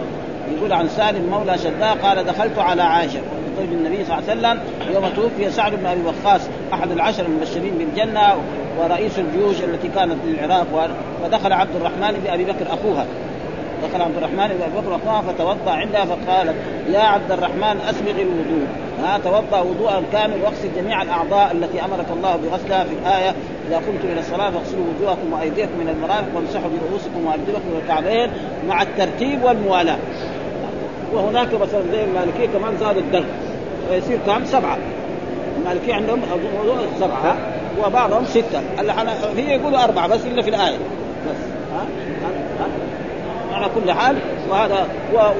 Speaker 2: يقول عن سالم مولى شداد قال دخلت على عائشة. زوج النبي صلى الله عليه وسلم يوم توفي سعد بن أبي وقاص أحد العشر المبشرين بالجنة ورئيس الجيوش التي كانت في العراق فدخل عبد الرحمن بن ابي بكر أخوها. دخل عبد الرحمن بن ابي بكر أخوها فتوضأ عندها فقالت يا عبد الرحمن أسبغ الوضوء. ها توضأ وضوءا كامل واغسل جميع الأعضاء التي أمرك الله بغسلها في الآية. إذا قمتم إلى الصلاة فاغسلوا وجوهكم وأيديكم من المرافق وامسحوا برؤوسكم وأرجلكم والكعبين مع الترتيب والموالاة. وهناك مثلا زي المالكية كمان زاد الدرج فيصير كم؟ سبعة. المالكية عندهم سبعة وبعضهم ستة. هي يقولوا أربعة بس الا في الآية. بس ها؟ ها على كل حال وهذا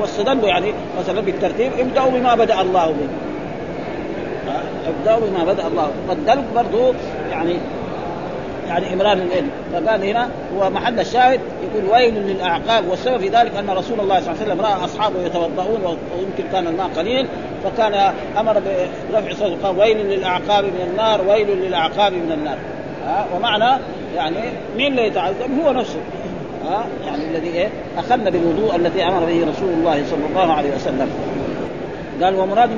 Speaker 2: واستدلوا يعني مثلا بالترتيب ابدأوا بما بدأ الله به. ابداوا بما بدأ الله. والدلق برضه يعني يعني امران العلم فقال هنا هو محل الشاهد يقول ويل للأعقاب والسبب في ذلك أن رسول الله صلى الله عليه وسلم رأى أصحابه يتوضؤون ويمكن كان الماء قليل فكان أمر برفع صوت قال ويل للأعقاب من النار ويل للأعقاب من النار. ها؟ ومعنى يعني مين اللي يتعذب هو نفسه. ها؟ يعني الذي إيه؟ أخذنا بالوضوء الذي أمر به رسول الله صلى الله عليه وسلم. قال ومراد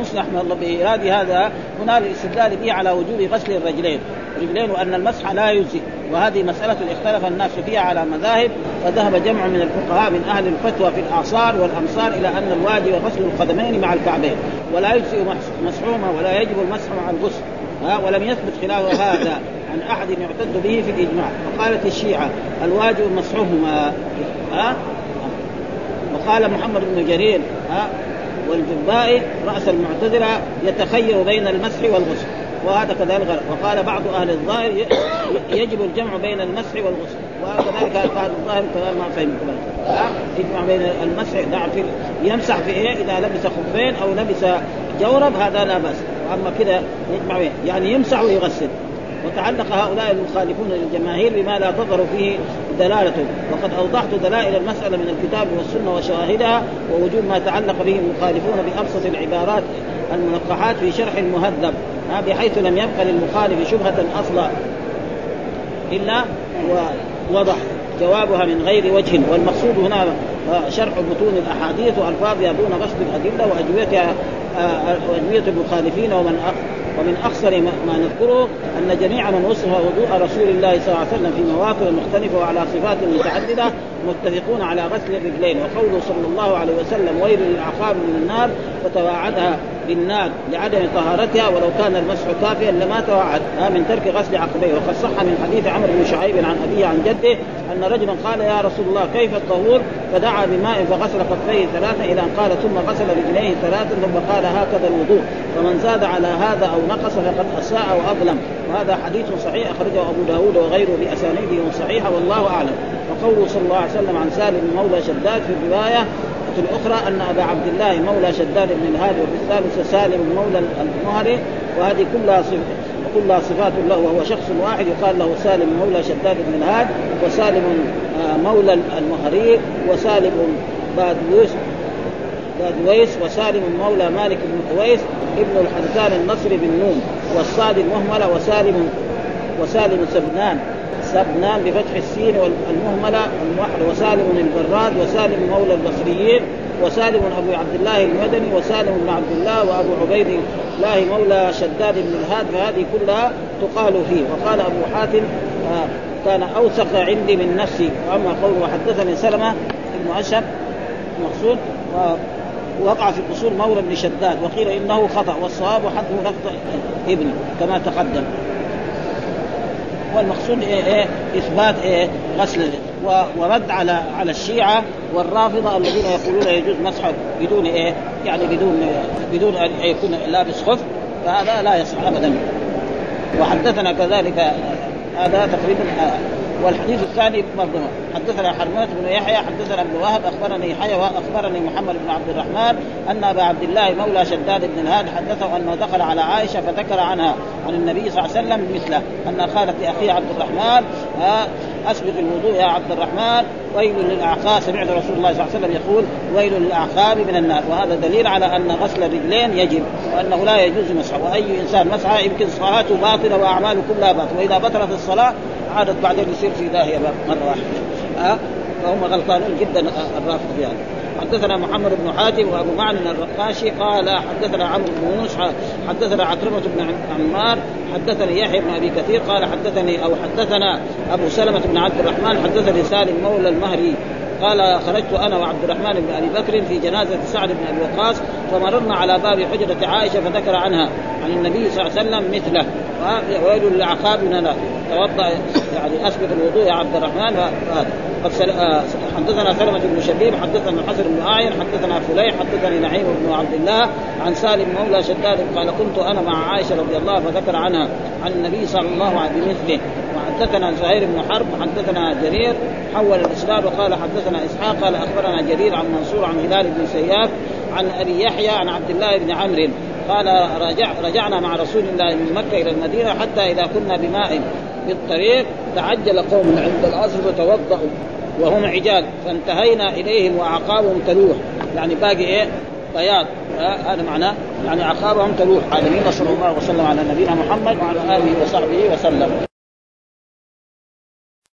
Speaker 2: الله بإيراد هذا هنا الاستدلال به على وجوب غسل الرجلين. رجلين وأن المسح لا يجزي وهذه مسألة اختلف الناس فيها على مذاهب فذهب جمع من الفقهاء من أهل الفتوى في الأعصار والأمصار إلى أن الواجب غسل القدمين مع الكعبين. ولا يجزئ مسحهما ولا يجب المسح مع الغسل. ها ولم يثبت خلاف هذا عن أحد يعتد به في الإجماع. فقالت الشيعة الواجب مسحهما. ها؟ وقال محمد بن جرير ها؟ والجبائي رأس المعتزلة يتخير بين المسح والغسل وهذا كذلك وقال بعض أهل الظاهر يجب الجمع بين المسح والغسل وكذلك أهل الظاهر كذلك ما فهم يجمع بين المسح نعم في يمسح في إيه؟ إذا لبس خفين أو لبس جورب هذا لا بأس. وأما كذا يجمع بين يعني يمسح ويغسل. وتعلق هؤلاء المخالفون للجماهير بما لا تظهر فيه دلالته وقد أوضحت دلائل المسألة من الكتاب والسنة وشواهدها ووجود ما تعلق به المخالفون بأبسط العبارات المنقحات في شرح المهذب بحيث لم يبق للمخالف شبهة أصلا. إلا ووضح جوابها من غير وجه. والمقصود هنا شرح متون الأحاديث وألفاظها دون غسل الأدلة وأجوبتها واجوبه المخالفين ومن ومن أخسر ما نذكره أن جميع من وصف وضوء رسول الله صلى الله عليه وسلم في مواطن مختلفة وعلى صفات متعددة متفقون على غسل الرجلين وقوله صلى الله عليه وسلم ويل للعقاب من النار فتواعدها بالنار لعدم طهارتها ولو كان المسح كافيا لما توعد. من ترك غسل عقبيه. وقد صح من حديث عمرو بن شعيب عن أبيه عن جده أن رجلا قال يا رسول الله كيف الطهور؟ فدعا بماء فغسل كفيه ثلاثا إلى أن قال ثم غسل رجليه ثلاثا ثم قال هكذا الوضوء. فمن زاد على هذا أو نقص فقد أساء وأظلم. وهذا حديث صحيح أخرجه أبو داود وغيره بأسانيده صحيحة والله أعلم. وقوله صلى الله عليه وسلم عن سالم مولى شداد في الرواية الأخرى أن أبا عبد الله مولى شداد بن الهادي وفي الثالثة سالم مولى المهري وهذه كلها صفة كلها صفات له وهو شخص واحد يقال له سالم مولى شداد بن الهاد وسالم آه، مولى المهري وسالم بادويس بادويس وسالم مولى مالك بن قويس ابن الحدثان النصر بن نون والصاد المهملة وسالم وسالم سبنان. سبنان بفتح السين والمهملة وسالم البراد وسالم مولى البصريين وسالم ابو عبد الله المدني وسالم بن عبد الله وأبو عبيد الله مولى شداد بن الهاد فهذه كلها تقال فيه. وقال أبو حاتم آه كان أوثق عندي من نفسي. وأما قوله وحدثني سلمة بن أشهب المقصود وقع في اصول مولى بن شداد وقيل إنه خطأ والصواب حده لفظ ابني كما تقدم. والمقصود إيه؟ إيه؟ إثبات إيه؟ غسل ورد على على الشيعة والرافضة الذين يقولون يجوز مسح بدون إيه؟ يعني بدون بدون أن يكون لابس خف فهذا لا يصح أبدا. وحدثنا كذلك هذا تقريبا والحديث الثاني برضه حدثنا حرمات بن يحيى حدثنا ابن وهب أخبرني يحيى وأخبرني محمد بن عبد الرحمن أن أبا عبد الله مولى شداد بن الهاد حدثه أنه دخل على عائشة فذكر عنها عن النبي صلى الله عليه وسلم مثله أن قالت لاخيه عبد الرحمن أسبق الوضوء يا عبد الرحمن ويل للأعقاب سمعت رسول الله صلى الله عليه وسلم يقول ويل للأعقاب من النار. وهذا دليل على أن غسل الرجلين يجب وأنه لا يجوز مسحه. وأي إنسان مسحه يمكن صلاته باطلة وأعماله كلها باطلة. وإذا بطلت الصلاة عادت بعدين يصير في داهية مرة واحدة. ها فهم غلطانون جدا الرافض يعني حدثنا محمد بن حاتم وأبو معن الرقاشي قال حدثنا عمرو بن يونس حدثنا عكرمه بن عمار حدثني يحيى بن أبي كثير قال حدثني أو حدثنا أبو سلمة بن عبد الرحمن حدثني سالم مولى المهري. قال خرجت أنا وعبد الرحمن بن أبي بكر في جنازة سعد بن أبي وقاص فمررنا على باب حجرة عائشة فذكر عنها عن النبي صلى الله عليه وسلم مثله. ويل للعقاب من توضأ يعني أسبق الوضوء يا عبد الرحمن قد آه، حدثنا سلمة بن شبيب حدثنا الحسن بن أعين حدثنا فليح حدثني نعيم بن عبد الله عن سالم مولى شداد قال كنت أنا مع عائشة رضي الله فذكر عنها عن النبي صلى الله عليه وسلم بمثله. وحدثنا زهير بن حرب حدثنا جرير حول الإسناد وقال حدثنا إسحاق قال أخبرنا جرير عن منصور عن هلال بن سياف عن أبي يحيى عن عبد الله بن عمرو. قال رجع رجعنا مع رسول الله من مكة إلى المدينة حتى إذا كنا بماء في الطريق تعجل قوم عند العصر فتوضأوا وهم عجال. فانتهينا إليهم وأعقابهم تلوح. يعني باقي إيه؟ بياض. هذا معناه. يعني عقابهم تلوح. عالمين صلى الله وسلم على نبينا محمد وعلى آله وصحبه وسلم.